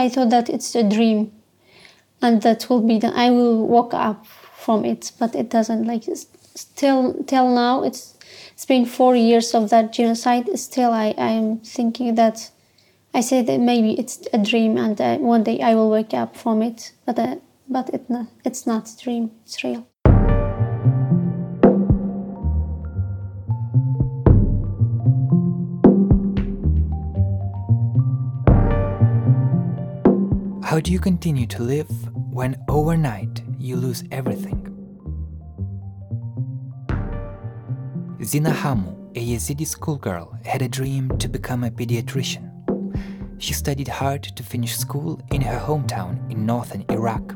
I thought that it's a dream, and that will be the I will wake up from it, but it doesn't. Like still till now, it's it's been four years of that genocide. Still, I I am thinking that I say that maybe it's a dream, and uh, one day I will wake up from it. But uh, but it it's not a dream. It's real. How do you continue to live when overnight you lose everything? Zina Hamu, a Yazidi schoolgirl, had a dream to become a pediatrician. She studied hard to finish school in her hometown in northern Iraq.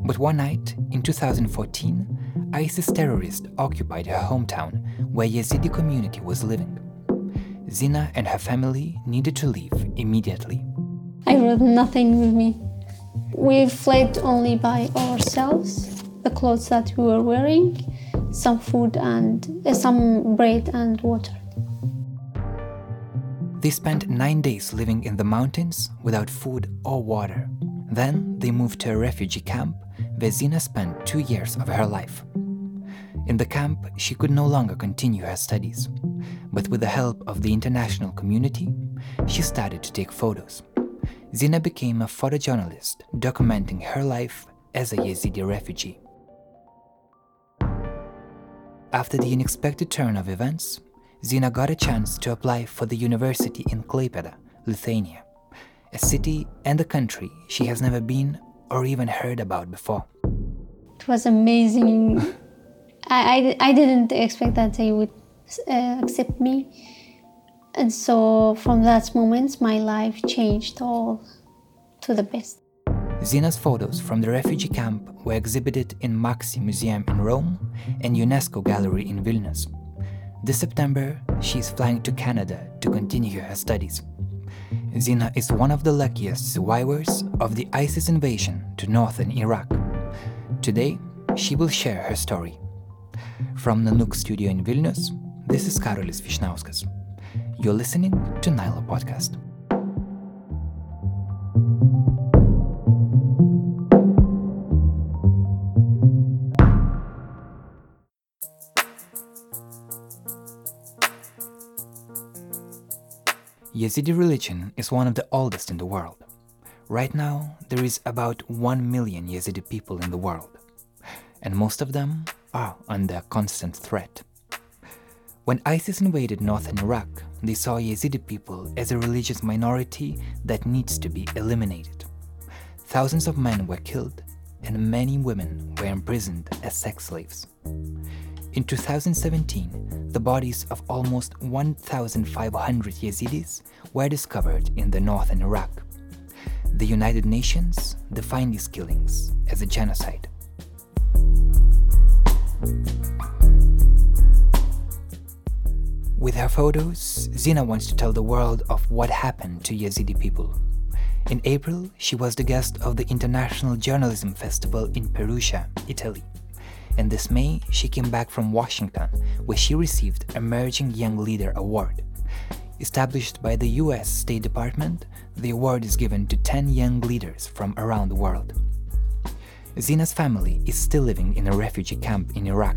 But one night in 2014, ISIS terrorists occupied her hometown where Yazidi community was living. Zina and her family needed to leave immediately. I brought nothing with me. We fled only by ourselves, the clothes that we were wearing, some food and uh, some bread and water. They spent nine days living in the mountains without food or water. Then they moved to a refugee camp where Zina spent two years of her life. In the camp, she could no longer continue her studies, but with the help of the international community, she started to take photos. Zina became a photojournalist documenting her life as a Yazidi refugee. After the unexpected turn of events, Zina got a chance to apply for the university in Klaipeda, Lithuania, a city and a country she has never been or even heard about before. It was amazing. I, I, I, didn't expect that they would uh, accept me and so from that moment, my life changed all to the best. Zina's photos from the refugee camp were exhibited in MAXXI Museum in Rome and UNESCO Gallery in Vilnius. This September, she is flying to Canada to continue her studies. Zina is one of the luckiest survivors of the ISIS invasion to northern Iraq. Today, she will share her story. From Nanook studio in Vilnius, this is Karolis Vyšniauskas. You're listening to Nyla Podcast. Yazidi religion is one of the oldest in the world. Right now, there is about 1 million Yazidi people in the world, and most of them are under constant threat. When ISIS invaded northern Iraq, they saw Yazidi people as a religious minority that needs to be eliminated. Thousands of men were killed, and many women were imprisoned as sex slaves. In 2017, the bodies of almost 1,500 Yazidis were discovered in the northern Iraq. The United Nations defined these killings as a genocide. With her photos, Zina wants to tell the world of what happened to Yazidi people. In April, she was the guest of the International Journalism Festival in Perugia, Italy. And this May, she came back from Washington, where she received Emerging Young Leader Award. Established by the US State Department, the award is given to 10 young leaders from around the world. Zina's family is still living in a refugee camp in Iraq,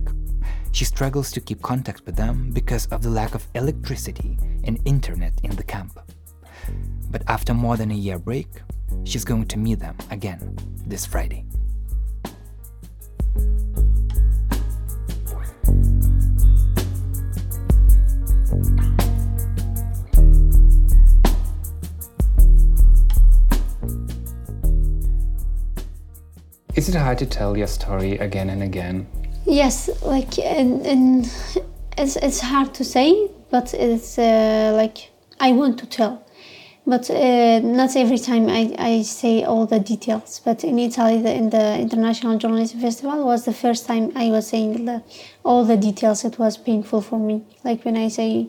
she struggles to keep contact with them because of the lack of electricity and internet in the camp. But after more than a year break, she's going to meet them again this Friday. Is it hard to tell your story again and again Yes, like and, and it's it's hard to say, but it's uh, like I want to tell, but uh, not every time I, I say all the details. But in Italy, the, in the International Journalism Festival was the first time I was saying the, all the details. It was painful for me. Like when I say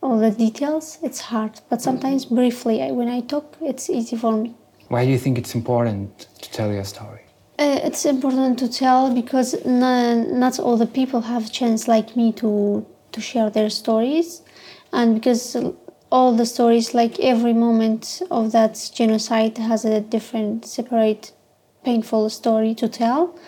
all the details, it's hard. But sometimes briefly, when I talk, it's easy for me. Why do you think it's important to tell your story? Uh, it's important to tell because not, not all the people have a chance like me to to share their stories, and because all the stories, like every moment of that genocide, has a different, separate, painful story to tell.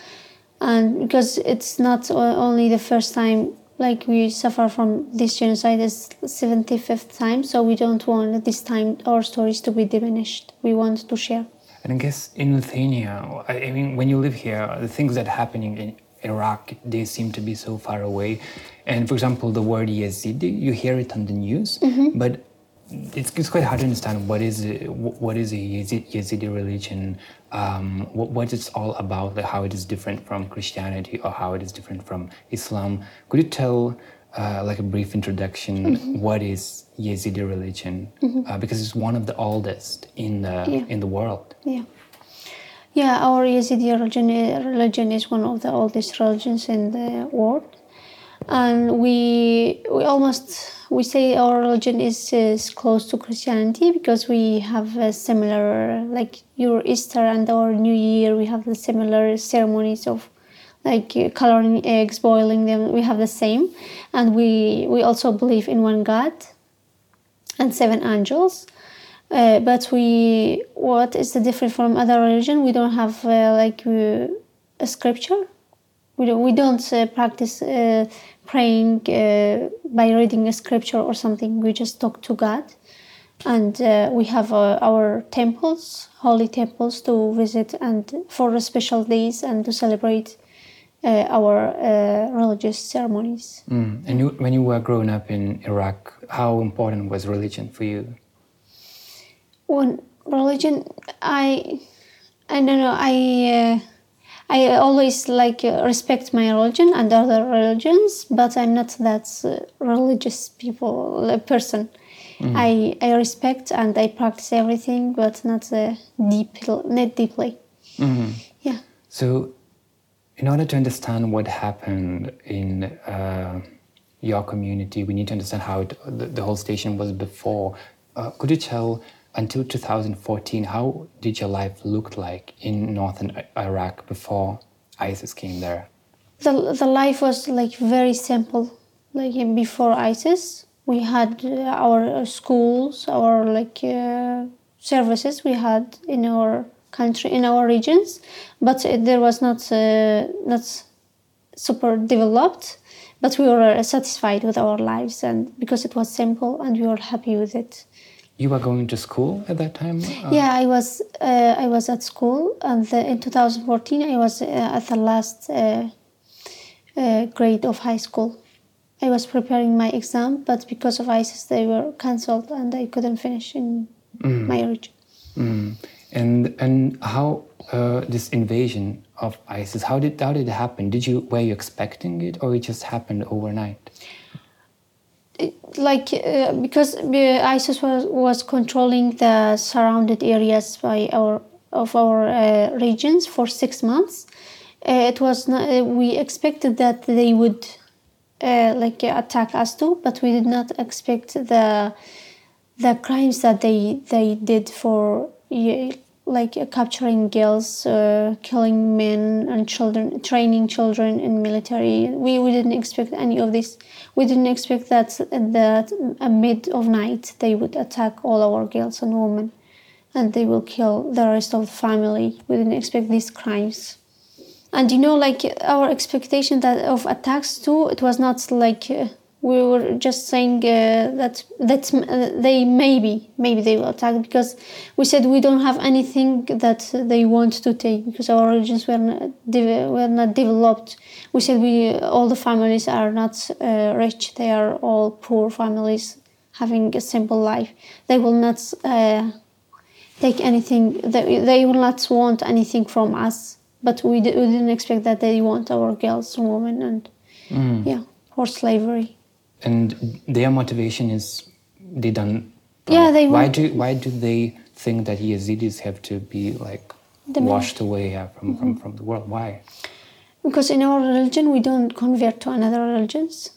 And because it's not only the first time, like we suffer from this genocide, is 75th time, so we don't want this time our stories to be diminished. We want to share. And I guess in Lithuania, I mean, when you live here, the things that are happening in Iraq, they seem to be so far away. And for example, the word Yazidi, you hear it on the news, but it's, it's quite hard to understand what is it, what is a Yazidi, Yazidi religion, um, what, what it's all about, like how it is different from Christianity or how it is different from Islam. Could you tell, uh, like a brief introduction, what is Yazidi religion? Uh, because it's one of the oldest in the Yeah. in the world. Yeah. Yeah, our Yazidi religion, religion is one of the oldest religions in the world. And we, we almost, we say our religion is, is close to Christianity because we have a similar, like your Easter and our New Year, we have the similar ceremonies of like uh, coloring eggs, boiling them, we have the same. And we, we also believe in one God and seven angels. Uh, but we, what is the difference from other religion? We don't have uh, like uh, a scripture. We don't, we don't uh, practice uh, praying by reading a scripture or something. We just talk to God, and we have our temples, holy temples, to visit and for special days and to celebrate our uh, religious ceremonies. Mm. And you, when you were growing up in Iraq, how important was religion for you? One religion, I, I don't know. I, uh, I always like uh, respect my religion and other religions, but I'm not that uh, religious people uh, person. I I respect and I practice everything, but not uh, deep, not deeply. Yeah. So, in order to understand what happened in uh, your community, we need to understand how it, the, the whole station was before. Uh, could you tell until 2014 how did your life look like in northern Iraq before ISIS came there? the the life was like very simple like before isis we had uh, our schools our like uh, services we had in our country in our regions but uh, there was not uh, not super developed but we were satisfied with our lives and because it was simple and we were happy with it You were going to school at that time? Uh, yeah, I was uh, I was at school, and the, in 2014 I was uh, at the last uh, uh, grade of high school. I was preparing my exam, but because of ISIS, they were cancelled, and I couldn't finish in my region. Mm. And and how uh, this invasion of ISIS? How did how did it happen? Did you were you expecting it, or it just happened overnight? like uh, because ISIS was, was controlling the surrounded areas by our of our uh, regions for six months. Uh, it was not, uh, we expected that they would uh, like attack us too, but we did not expect the the crimes that they they did for yeah, like uh, capturing girls, uh, killing men and children, training children in military. We, we didn't expect any of this. We didn't expect that that at mid of night they would attack all our girls and women, and they will kill the rest of the family. We didn't expect these crimes. And you know, like our expectation that of attacks too, it was not like uh, we were just saying uh, that that's uh, they maybe maybe they will attack because we said we don't have anything that they want to take because our religions were not were not developed. We said we all the families are not uh, rich; they are all poor families having a simple life. They will not. Uh, take anything they, they will not want anything from us but we, we didn't expect that they want our girls and women and yeah for slavery And their motivation is they done. Yeah, they Why do why do they think that Yazidis have to be like The Mm-hmm. washed away yeah, from, from from the world? Why? because in our religion we don't convert to another religions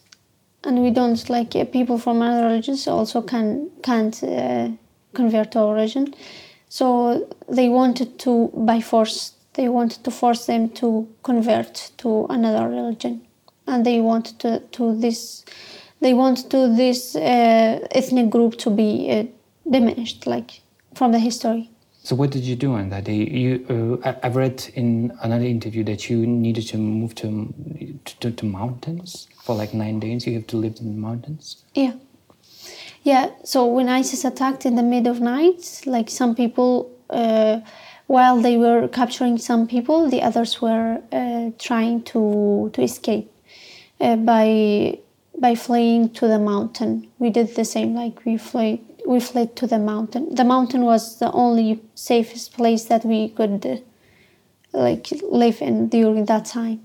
and we don't like uh, people from other religions also can can't uh, convert to our religion so they wanted to by force they wanted to force them to convert to another religion and they wanted to, to this they want to this uh, ethnic group to be uh, diminished, like from the history. So what did you do on that day? You, uh, I- I've read in another interview that you needed to move to, to to mountains for like nine days. You have to live in the mountains. Yeah. Yeah, so when ISIS attacked in the mid of night, like some people, uh, while they were capturing some people, the others were uh, trying to, to escape uh, by, by fleeing to the mountain. We did the same, like we fled, we fled to the mountain. The mountain was the only safest place that we could uh, like live in during that time.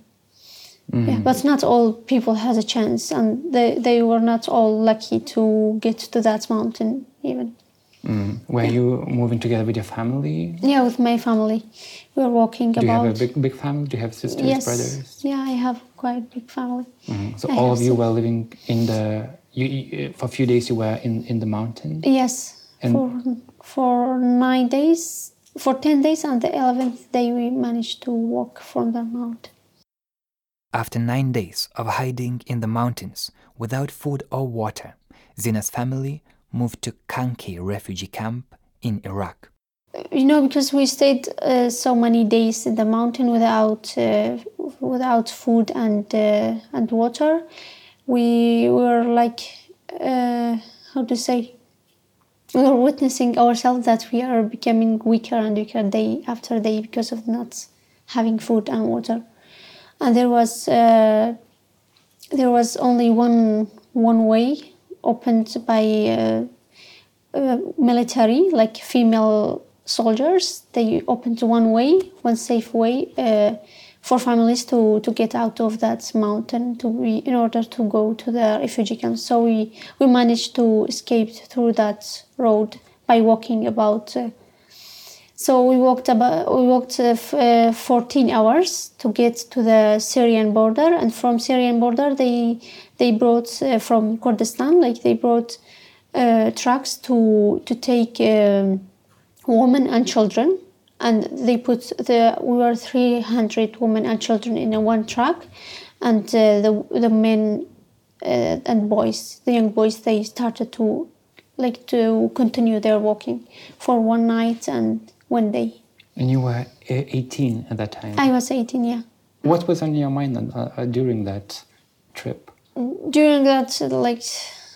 Yeah, but not all people has a chance, and they, they were not all lucky to get to that mountain even. Mm. Were you moving together with your family? Yeah, with my family, we were walking about. Do you have a big big family? Do you have sisters, yes, brothers? yeah, I have quite big family. Mhm. So I all of you si- were living in the. You, you for a few days you were in in the mountain. Yes, And- for for nine days, for ten days, and the eleventh day we managed to walk from the mountain. After nine days of hiding in the mountains without food or water, Zina's family moved to Khanke refugee camp in Iraq. you know because we stayed uh, so many days in the mountain without uh, without food and uh, and water we were like uh, how to say we were witnessing ourselves that we are becoming weaker and weaker day after day because of not having food and water and there was uh, there was only one one way opened by uh, uh, military, like female soldiers. They opened one way, one safe way uh, for families to, to get out of that mountain to be, in order to go to the refugee camp. So we, we managed to escape through that road by walking about. Uh, so we walked about we walked uh, uh, 14 hours to get to the Syrian border, and from Syrian border they they brought uh, from Kurdistan like they brought uh, trucks to to take um, women and children, and they put the we were 300 women and children in a one truck, and uh, the the men uh, and boys, the young boys, they started to like to continue their walking for one night and one day. And you were e- 18 at that time. I was 18, yeah. what was on your mind uh, uh, during that trip? During that like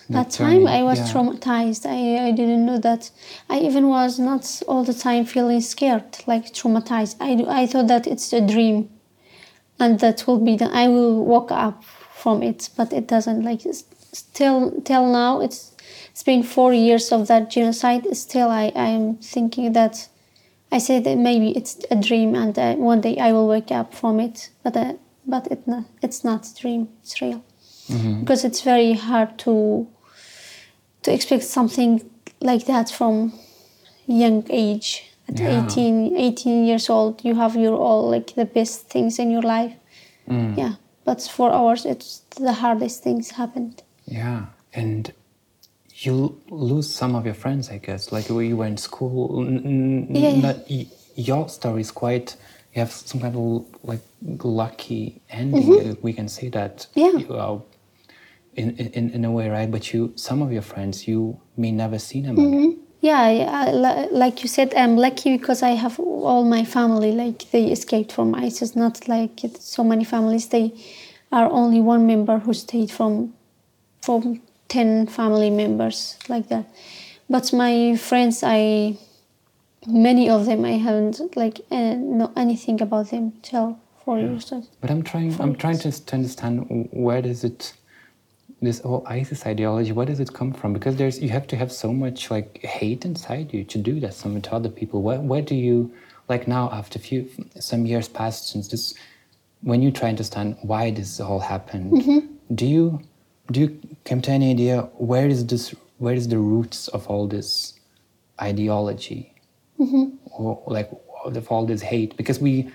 that time, I was yeah. traumatized. I, I didn't know that. I even was not all the time feeling scared, like traumatized. I, I thought that it's a dream, and that will be the I will walk up from it, but it doesn't. Like still till now, it's it's been four years of that genocide. Still, I I am thinking that I say that maybe it's a dream, and uh, one day I will wake up from it. But uh, but it not, it's not a dream. It's real because it's very hard to to expect something like that from young age. At Yeah. 18, 18 years old, you have your all like the best things in your life. Yeah, but for ours, it's the hardest things happened. Yeah, and you lose some of your friends, I guess. Like when you were in school, Yeah, yeah. not, your story is quite. You have some kind of like lucky ending. uh, We can say that. Mm-hmm. Yeah. You are in, in in a way, right? But you, some of your friends, you may never see them again. Yeah, I, I, like you said, I'm lucky because I have all my family. Like they escaped from ISIS. Not like so many families. They are only one member who stayed from from ten family members like that. But my friends, I many of them I haven't like uh, know anything about them till four years old. But I'm trying. I'm trying to, to understand where does it, this whole ISIS ideology, where does it come from? Because there's you have to have so much like hate inside you to do that something to other people. Where where do you like now after few some years passed since this, when you try to understand why this all happened, do you do you come to any idea where is this where is the roots of all this ideology? or like of all this hate? Because we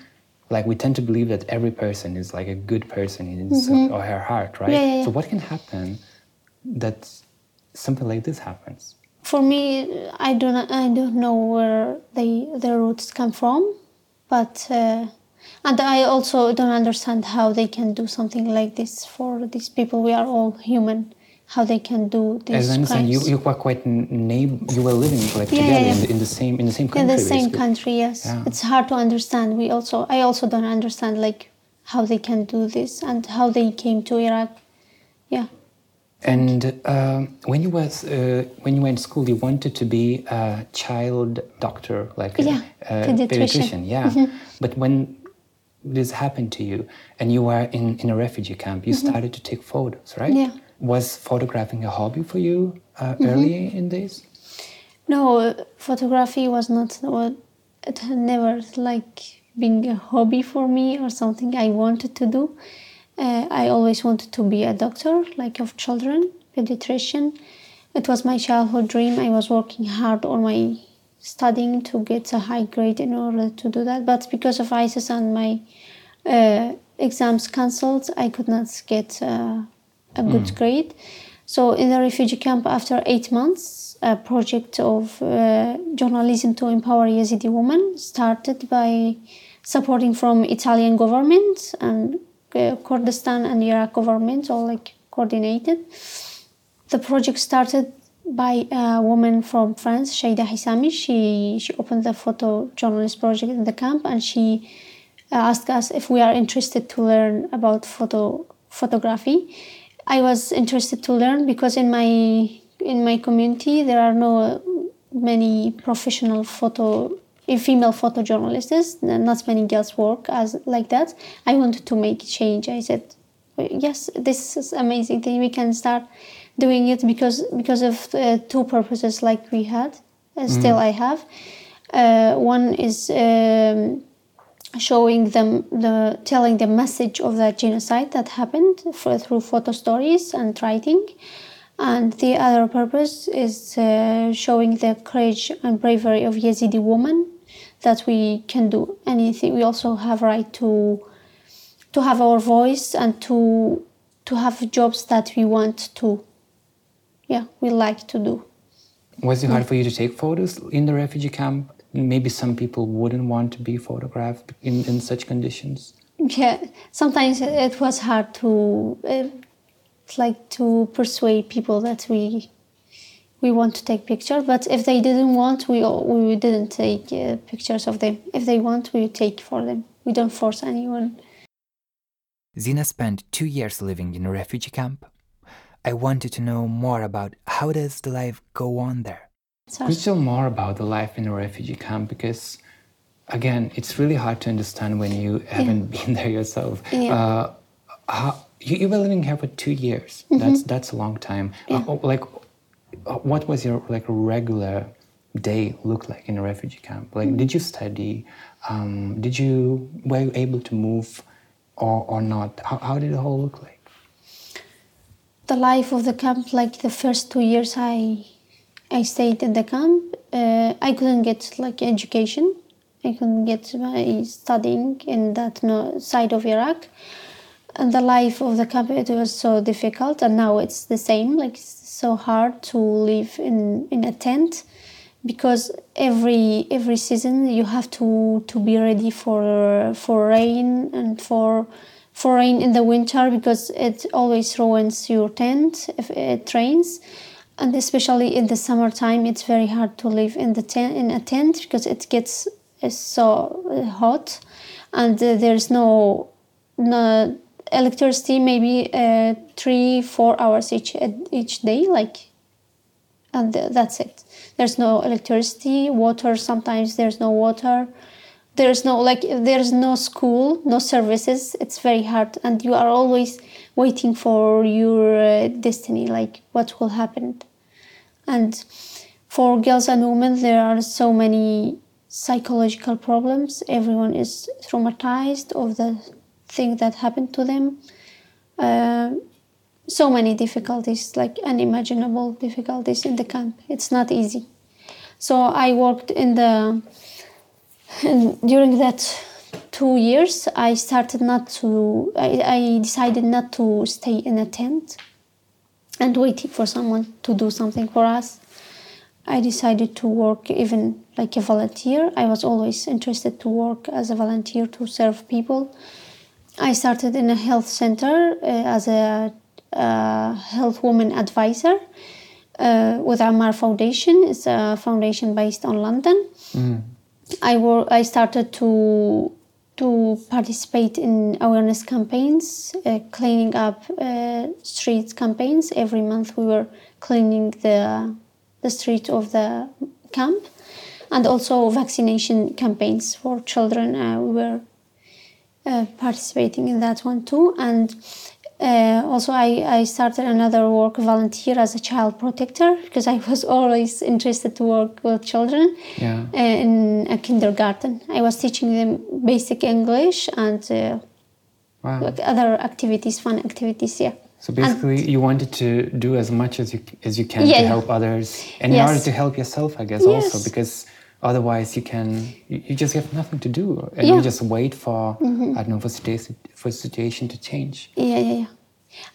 like we tend to believe that every person is like a good person in his or her heart right? Yeah, yeah, yeah. so what can happen that something like this happens? For me, I don't I don't know where they their roots come from, but uh, and I also don't understand how they can do something like this for these people. We are all human. how they can do this As I understand, you, crimes. you were quite neighbor. You were living like Yeah, together yeah, In, yeah. the, in the same in the same country. in the same basically. country yes it's hard to understand we also i also don't understand like how they can do this and how they came to iraq yeah And um, when you was uh, when you were in school, you wanted to be a child doctor, like a, Yeah, a pediatrician. Yeah, but when this happened to you and you were in, in a refugee camp, you started to take photos, right? Yeah. Was photographing a hobby for you uh, early in this? no photography was not what it had never like being a hobby for me or something i wanted to do uh, i always wanted to be a doctor like of children pediatrician it was my childhood dream i was working hard on my studying to get a high grade in order to do that but because of isis and my uh, exams cancelled i could not get uh, a good grade. So in the refugee camp after eight months a project of uh, journalism to empower yazidi women started by supporting from italian government and uh, kurdistan and iraq government all like coordinated. The project started by a woman from France, Shaida Hisami. She she opened the photojournalist project in the camp, and she uh, asked us if we are interested to learn about photo photography. I was interested to learn because in my in my community there are no many professional photo female photojournalists. Not many girls work as like that. I wanted to make change. I said, yes, this is amazing thing. We can start doing it because because of uh, two purposes like we had uh, still i have. Uh, one is um, showing them the telling the message of the genocide that happened for, through photo stories and writing. And the other purpose is uh, showing the courage and bravery of yazidi women that we can do anything. We also have right to to have our voice and to to have jobs that we want to yeah we like to do Was it hard for you to take photos in the refugee camp? Maybe some people wouldn't want to be photographed in, in such conditions. yeah sometimes it was hard to uh, like to persuade people that we we want to take pictures but if they didn't want we all- we didn't take uh, pictures of them if they want we take for them we don't force anyone Zina spent two years living in a refugee camp. I wanted to know more about how does the life go on there. It's Could hard. you tell more about the life in a refugee camp? Because, again, it's really hard to understand when you haven't been there yourself. Yeah. Uh, how, you, you were living here for two years. Mm-hmm. That's that's a long time. Uh, oh, like, uh, what was your like regular day look like in a refugee camp? Like, Mm-hmm. did you study? Um, did you were you able to move, or or not? How, how did it all look like? The life of the camp like the first two years i i stayed in the camp uh, i couldn't get like education. I couldn't get my studying in that no, side of iraq. And the life of the camp it was so difficult and now it's the same like it's so hard to live in in a tent because every every season you have to to be ready for for rain and for for rain in the winter because it always ruins your tent if it rains. And especially in the summertime it's very hard to live in the tent in a tent because it gets uh, so uh, hot. And uh, there's no no electricity maybe uh, three four hours each each day like and th- that's it. There's no electricity water sometimes there's no water there's no like there's no school no services it's very hard. And you are always waiting for your uh, destiny like what will happen. And for girls and women there are so many psychological problems. Everyone is traumatized of the thing that happened to them. Uh, so many difficulties like unimaginable difficulties in the camp. It's not easy. So i worked in the during that two years i started not to I, I decided not to stay in a tent and waiting for someone to do something for us i decided to work even like a volunteer i was always interested to work as a volunteer to serve people i started in a health center uh, as a a health woman advisor uh, with AMAR Foundation. It's a foundation based on London. I wor- I started to to participate in awareness campaigns, uh, cleaning up uh, streets campaigns. Every month we were cleaning the the street of the camp, and also vaccination campaigns for children. Uh, we were uh, participating in that one too. And uh, also, I, I started another work volunteer as a child protector because I was always interested to work with children Yeah. uh, in a kindergarten. I was teaching them basic English and uh, Wow. like other activities, fun activities. Yeah. So basically, you wanted to do as much as you as you can Yeah, to help others, and in order to help yourself, I guess also because otherwise you can you, you just have nothing to do, and you Yeah. Mm-hmm. just wait for I don't know for situation for situation to change. Yeah, yeah, yeah.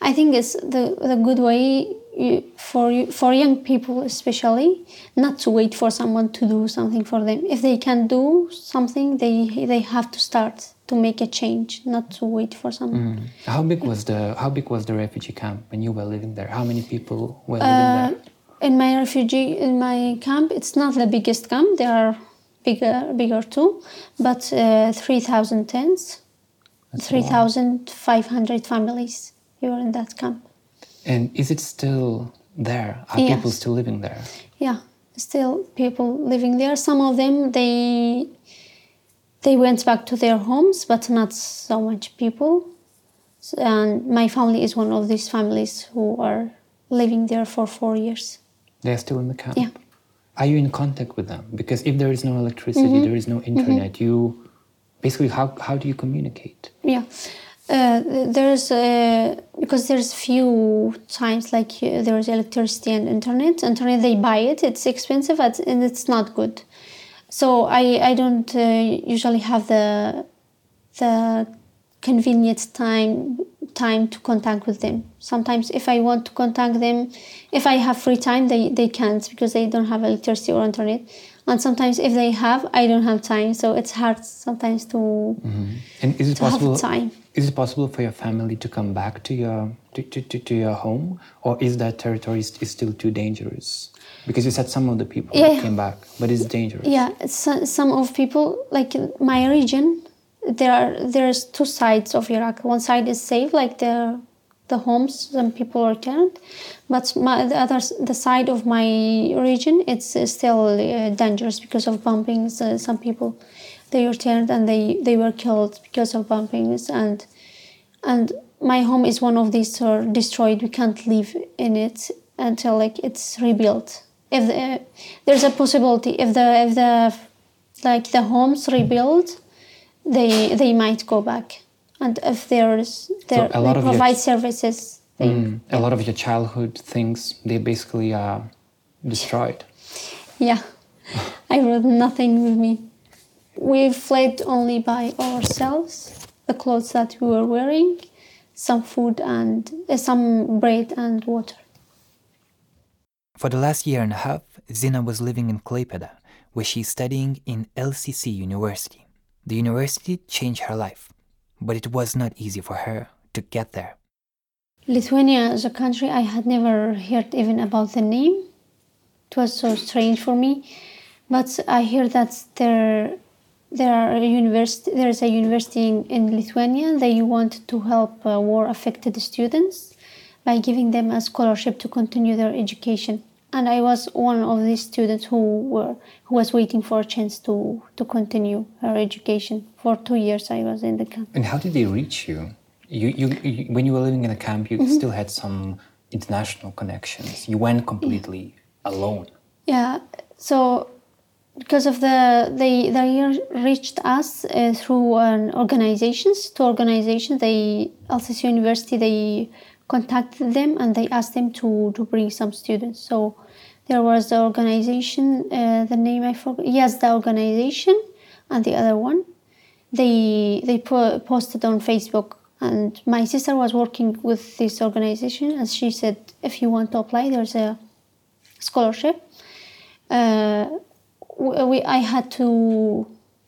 I think it's the the good way you, for you, for young people especially not to wait for someone to do something for them. If they can do something, they they have to start to make a change, not to wait for someone. How big was the How big was the refugee camp when you were living there? How many people were living Uh, there? In my refugee in my camp, it's not the biggest camp. There are bigger bigger too, but uh, three thousand tents, That's a three lot. thousand five hundred families. You are in that camp. And is it still there? Are Yes. people still living there? yeah still people living there some of them they they went back to their homes but not so much people and my family is one of these families who are living there for four years They're still in the camp. Yeah. Are you in contact with them? Because if there is no electricity, Mm-hmm. there is no internet. You basically how how do you communicate? yeah uh, there's uh, because there's few times like uh, there's electricity and internet internet they buy it it's expensive and it's not good so i i don't uh, usually have the the convenient time time to contact with them sometimes if i want to contact them if i have free time they they can't because they don't have electricity or internet and sometimes if they have i don't have time so it's hard sometimes to mm-hmm. And is it to have possible? time Is it possible for your family to come back to your to, to, to, to your home, or is that territory st- is still too dangerous? Because you said some of the people Yeah. came back, but it's dangerous. Yeah, so, some of people like my region, there are there's two sides of Iraq. One side is safe, like the the homes, some people are returned, but my, the other the side of my region, it's uh, still uh, dangerous because of bombings. Uh, some people they returned and they they were killed because of bombings and and my home is one of these are destroyed. We can't live in it until like it's rebuilt. If the, there's a possibility, if the if the like the homes rebuild, they they might go back. And if there's there a lot they of your- provide services, they, Mm, a lot of your childhood things they basically are destroyed. yeah, I brought nothing with me. We fled only by ourselves, the clothes that we were wearing, some food and uh, some bread and water. For the last year and a half, Zina was living in Klaipeda, where she's studying in LCC University. The university changed her life, but it was not easy for her to get there. Lithuania is a country I had never heard even about the name. It was so strange for me, but I hear that there there are university there is a university in, in Lithuania. They want to help uh, war affected students by giving them a scholarship to continue their education. And I was one of these students who were who was waiting for a chance to to continue her education. For two years, I was in the camp. And how did they reach you? You, you, you when you were living in a camp, you Mm-hmm. still had some international connections. You went completely alone. Yeah, so because of the they they reached us uh, through an organizations two organizations they LCC University they contacted them and they asked them to to bring some students. So there was the organization uh, the name I forgot yes the organization and the other one. They they po- posted on Facebook and my sister was working with this organization and she said if you want to apply there's a scholarship. Uh, we, I had to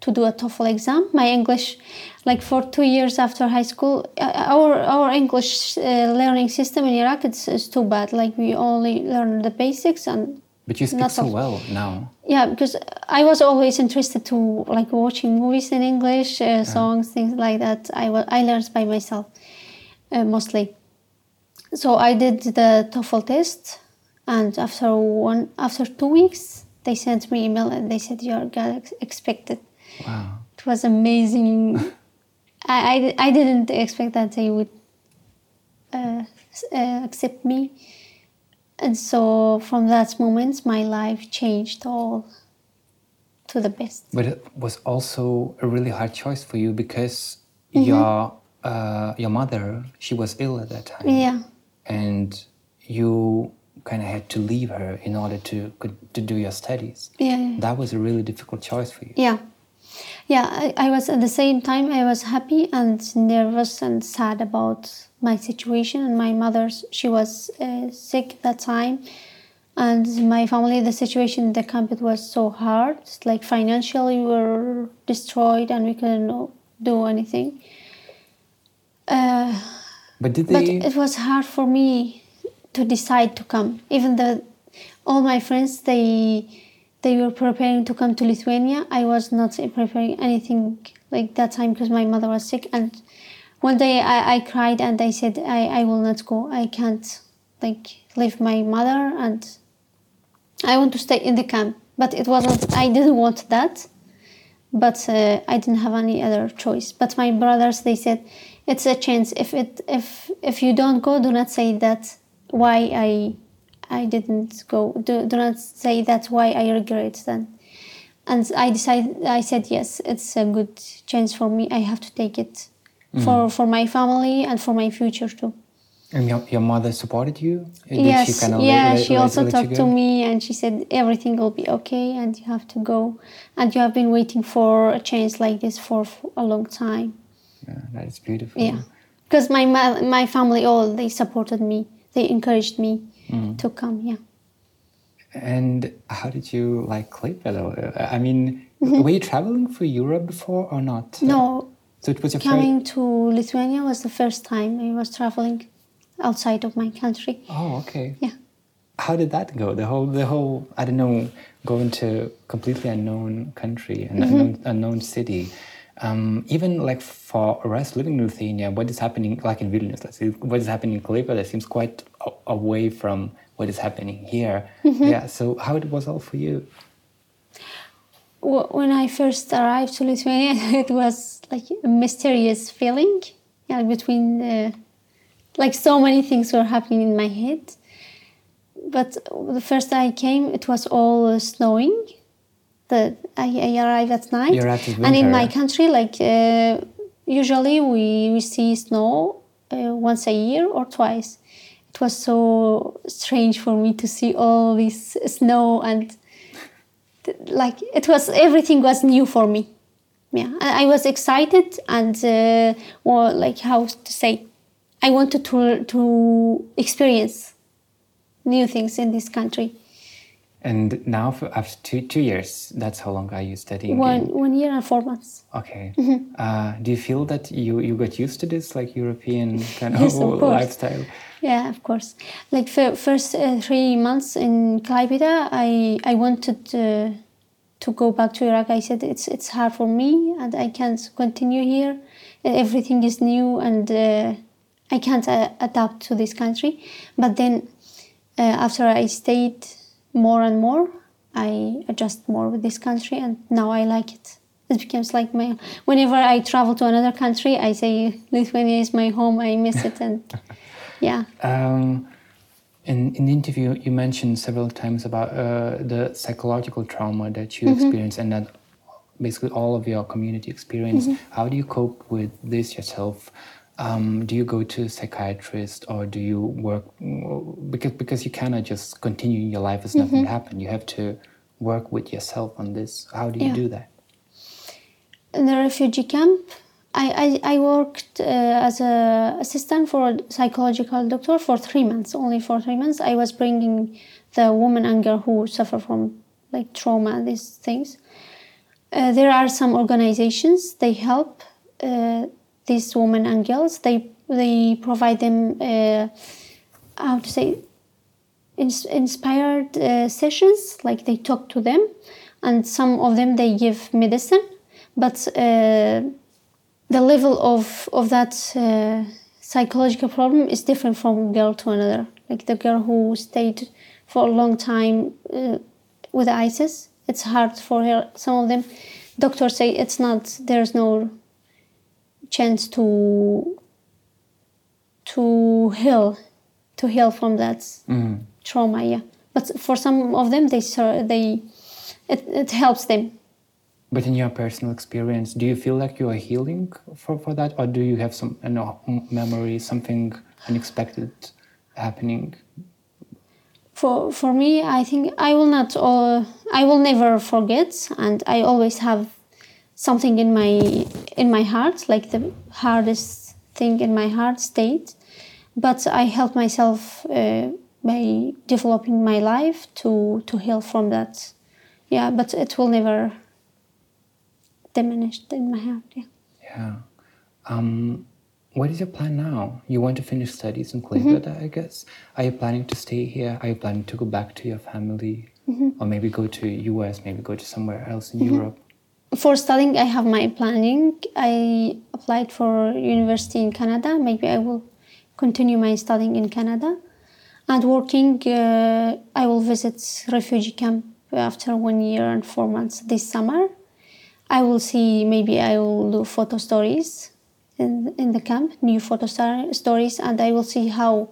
to do a TOEFL exam. My English, like for two years after high school, uh, our our English uh, learning system in Iraq it's, it's too bad. Like we only learn the basics and But you speak Not so of- well now. yeah because i was always interested to like watching movies in english uh, songs things like that i i learned by myself uh, mostly so i did the toefl test and after one after two weeks they sent me email and they said you're gonna expected Wow. it was amazing I, I, I didn't expect that they would uh, uh, accept me and so from that moment my life changed all to the best But it was also a really hard choice for you because Mm-hmm. your uh, your mother she was ill at that time. yeah And you kind of had to leave her in order to to do your studies. yeah yeah That was a really difficult choice for you. yeah yeah I, I was at the same time i was happy and nervous and sad about my situation and my mother's she was uh, sick that time. And my family the situation in the camp it was so hard. Like financially we were destroyed and we couldn't do anything. Uh, But did they... but it was hard for me to decide to come. Even though all my friends they they were preparing to come to lithuania. I was not preparing anything like that time because my mother was sick. And one day i, I cried and i said I, I will not go. I can't like leave my mother and i want to stay in the camp. But it wasn't i didn't want that. But uh, I didn't have any other choice. But my brothers, they said, it's a chance. If it if if you don't go, do not say that why I I didn't go. Do, do not say that's why I regret then. And I decided. I said yes. It's a good chance for me. I have to take it for mm-hmm. for my family and for my future too. and your, your mother supported you? Did yes, she kind of yeah. let, she let- also let talked to me and she said everything will be okay and you have to go. And you have been waiting for a chance like this for a long time. Yeah, that is beautiful. Yeah, because my my family all they supported me. They encouraged me Mm. to come. Yeah. And how did you like Klaipeda? I mean, Mm-hmm. were you traveling for Europe before or not? No, So it was your coming to Lithuania was the first time I was traveling outside of my country. Oh, okay. Yeah. How did that go? The whole, the whole. I don't know, going to completely unknown country, an Mm-hmm. unknown, unknown city. Um, even like for us living in Lithuania, what is happening, like in Vilnius, let's say, what is happening in Klaipeda seems quite a- away from what is happening here. Mm-hmm. Yeah. So how it was all for you? Wh- When I first arrived to Lithuania, it was like a mysterious feeling. Yeah, between the, like so many things were happening in my head. But the first I came, it was all uh, snowing. The I, I arrived at night, You arrived in and in my country, like uh, usually we, we see snow uh, once a year or twice. It was so strange for me to see all this snow and like it was everything was new for me. Yeah i I was excited and uh, well, like how to say i wanted to to experience new things in this country And now, for, after two, two years, that's how long are you studying? one in- one year and four months Okay. Mm-hmm. Uh, do you feel that you, you got used to this like European kind Yes, of, of lifestyle? yeah of course like for first uh, three months in Klaipeda, i i wanted uh, to go back to iraq i said it's it's hard for me and i can't continue here everything is new and uh, i can't uh, adapt to this country but then uh, after i stayed more and more i adjust more with this country and now i like it it becomes like my whenever i travel to another country i say lithuania is my home i miss it and yeah Um, in, in the interview, you mentioned several times about uh, the psychological trauma that you experienced and that basically all of your community experience. Mm-hmm. How do you cope with this yourself? Um, do you go to a psychiatrist or do you work because because you cannot just continue your life as nothing Mm-hmm. happened. You have to work with yourself on this. How do you Yeah. do that? in the refugee camp I, I, I worked uh, as a assistant for a psychological doctor for three months only for three months i was bringing the women and girl who suffer from like trauma these things uh, there are some organizations they help uh, these women and girls. They they provide them uh, how to say ins- inspired uh, sessions. Like they talk to them, and some of them they give medicine, but uh, the level of of that uh, psychological problem is different from girl to another. Like the girl who stayed for a long time uh, with ISIS, it's hard for her. Some of them, doctors say it's not. There's no chance to to heal, to heal from that trauma. Yeah, but for some of them, they they it, it helps them. But in your personal experience, do you feel like you are healing for, for that, or do you have some you know, memory, something unexpected happening? for for me i think i will not uh, i will never forget and i always have something in my in my heart like the hardest thing in my heart state but i help myself uh, by developing my life to to heal from that yeah but it will never diminish in my heart yeah Yeah. Um, what is your plan now? You want to finish studies in Klaipėda, I guess. Are you planning to stay here? Are you planning to go back to your family, or maybe go to US, maybe go to somewhere else in Europe? For studying i have my planning. I applied for university in canada. Maybe i will continue my studying in canada. And working uh, i will visit refugee camp after one year and four months this summer. I will see maybe i will do photo stories in, in the camp new photo star- stories and i will see how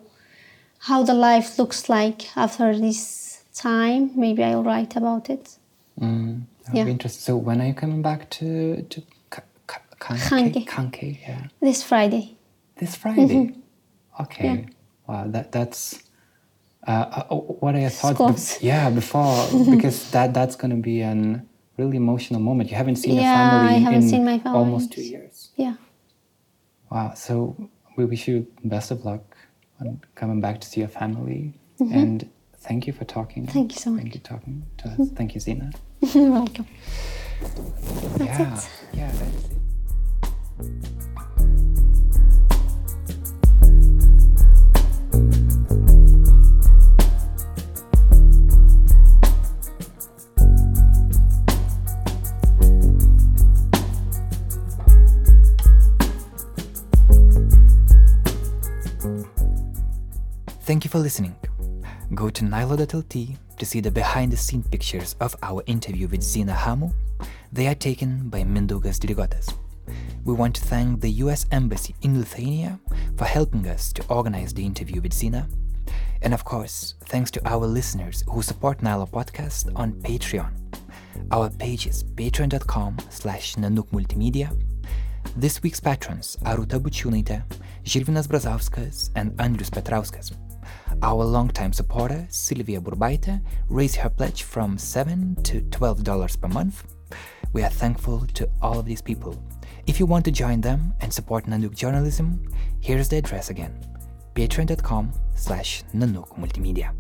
how the life looks like after this time. Maybe i'll write about it. Mm, that would Yeah. be interesting. So when are you coming back to to Ka- Ka- Khanke? Khanke. Yeah. this friday This Friday. Okay. Mm-hmm. Yeah. Wow, that that's. Uh, uh, what I thought. be- yeah, before because that that's going to be an really emotional moment. You haven't seen your Yeah, family I haven't in seen my family. almost two years. yeah Wow. So we wish you best of luck on coming back to see your family. And thank you for talking. Thank you so much. Thank much. you talking to us. Thank you, Zina. welcome yeah. it. Yeah, that's it. Thank you for listening. Go to nyla.lt to see the behind the scene pictures of our interview with Zina Hamu. They are taken by Mindaugas Drigotas. We want to thank the US Embassy in Lithuania for helping us to organize the interview with Zina. And of course, thanks to our listeners who support Nyla Podcast on Patreon. Our page is patreon.com slash nanook multimedia. This week's patrons are Ruta Bučiūnaitė, Žilvinas Brazauskas, and Andrius Petrauskas. Our longtime supporter, Silvia Burbaita, raised her pledge from 7 to $12 per month. We are thankful to all of these people. If you want to join them and support Nanook journalism, here's the address again patreon.com slash Nanook Multimedia.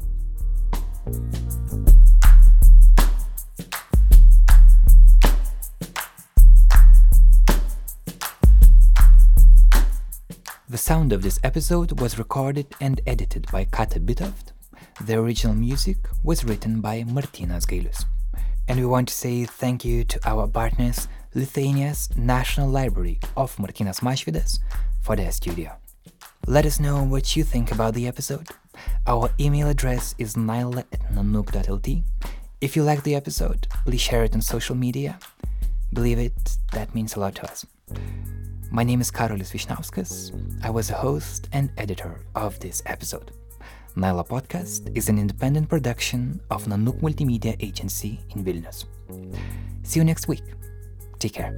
The sound of this episode was recorded and edited by Kata Bitoft. The original music was written by Martinas Gailius. And we want to say thank you to our partners, Lithuania's National Library of Martynas Mažvydas, for their studio. Let us know what you think about the episode. Our email address is nyla at nanook.lt. If you like the episode, please share it on social media. Believe it, that means a lot to us. My name is Karolis Vyšniauskas. I was a host and editor of this episode. Nyla Podcast is an independent production of Nanook Multimedia Agency in Vilnius. See you next week. Take care.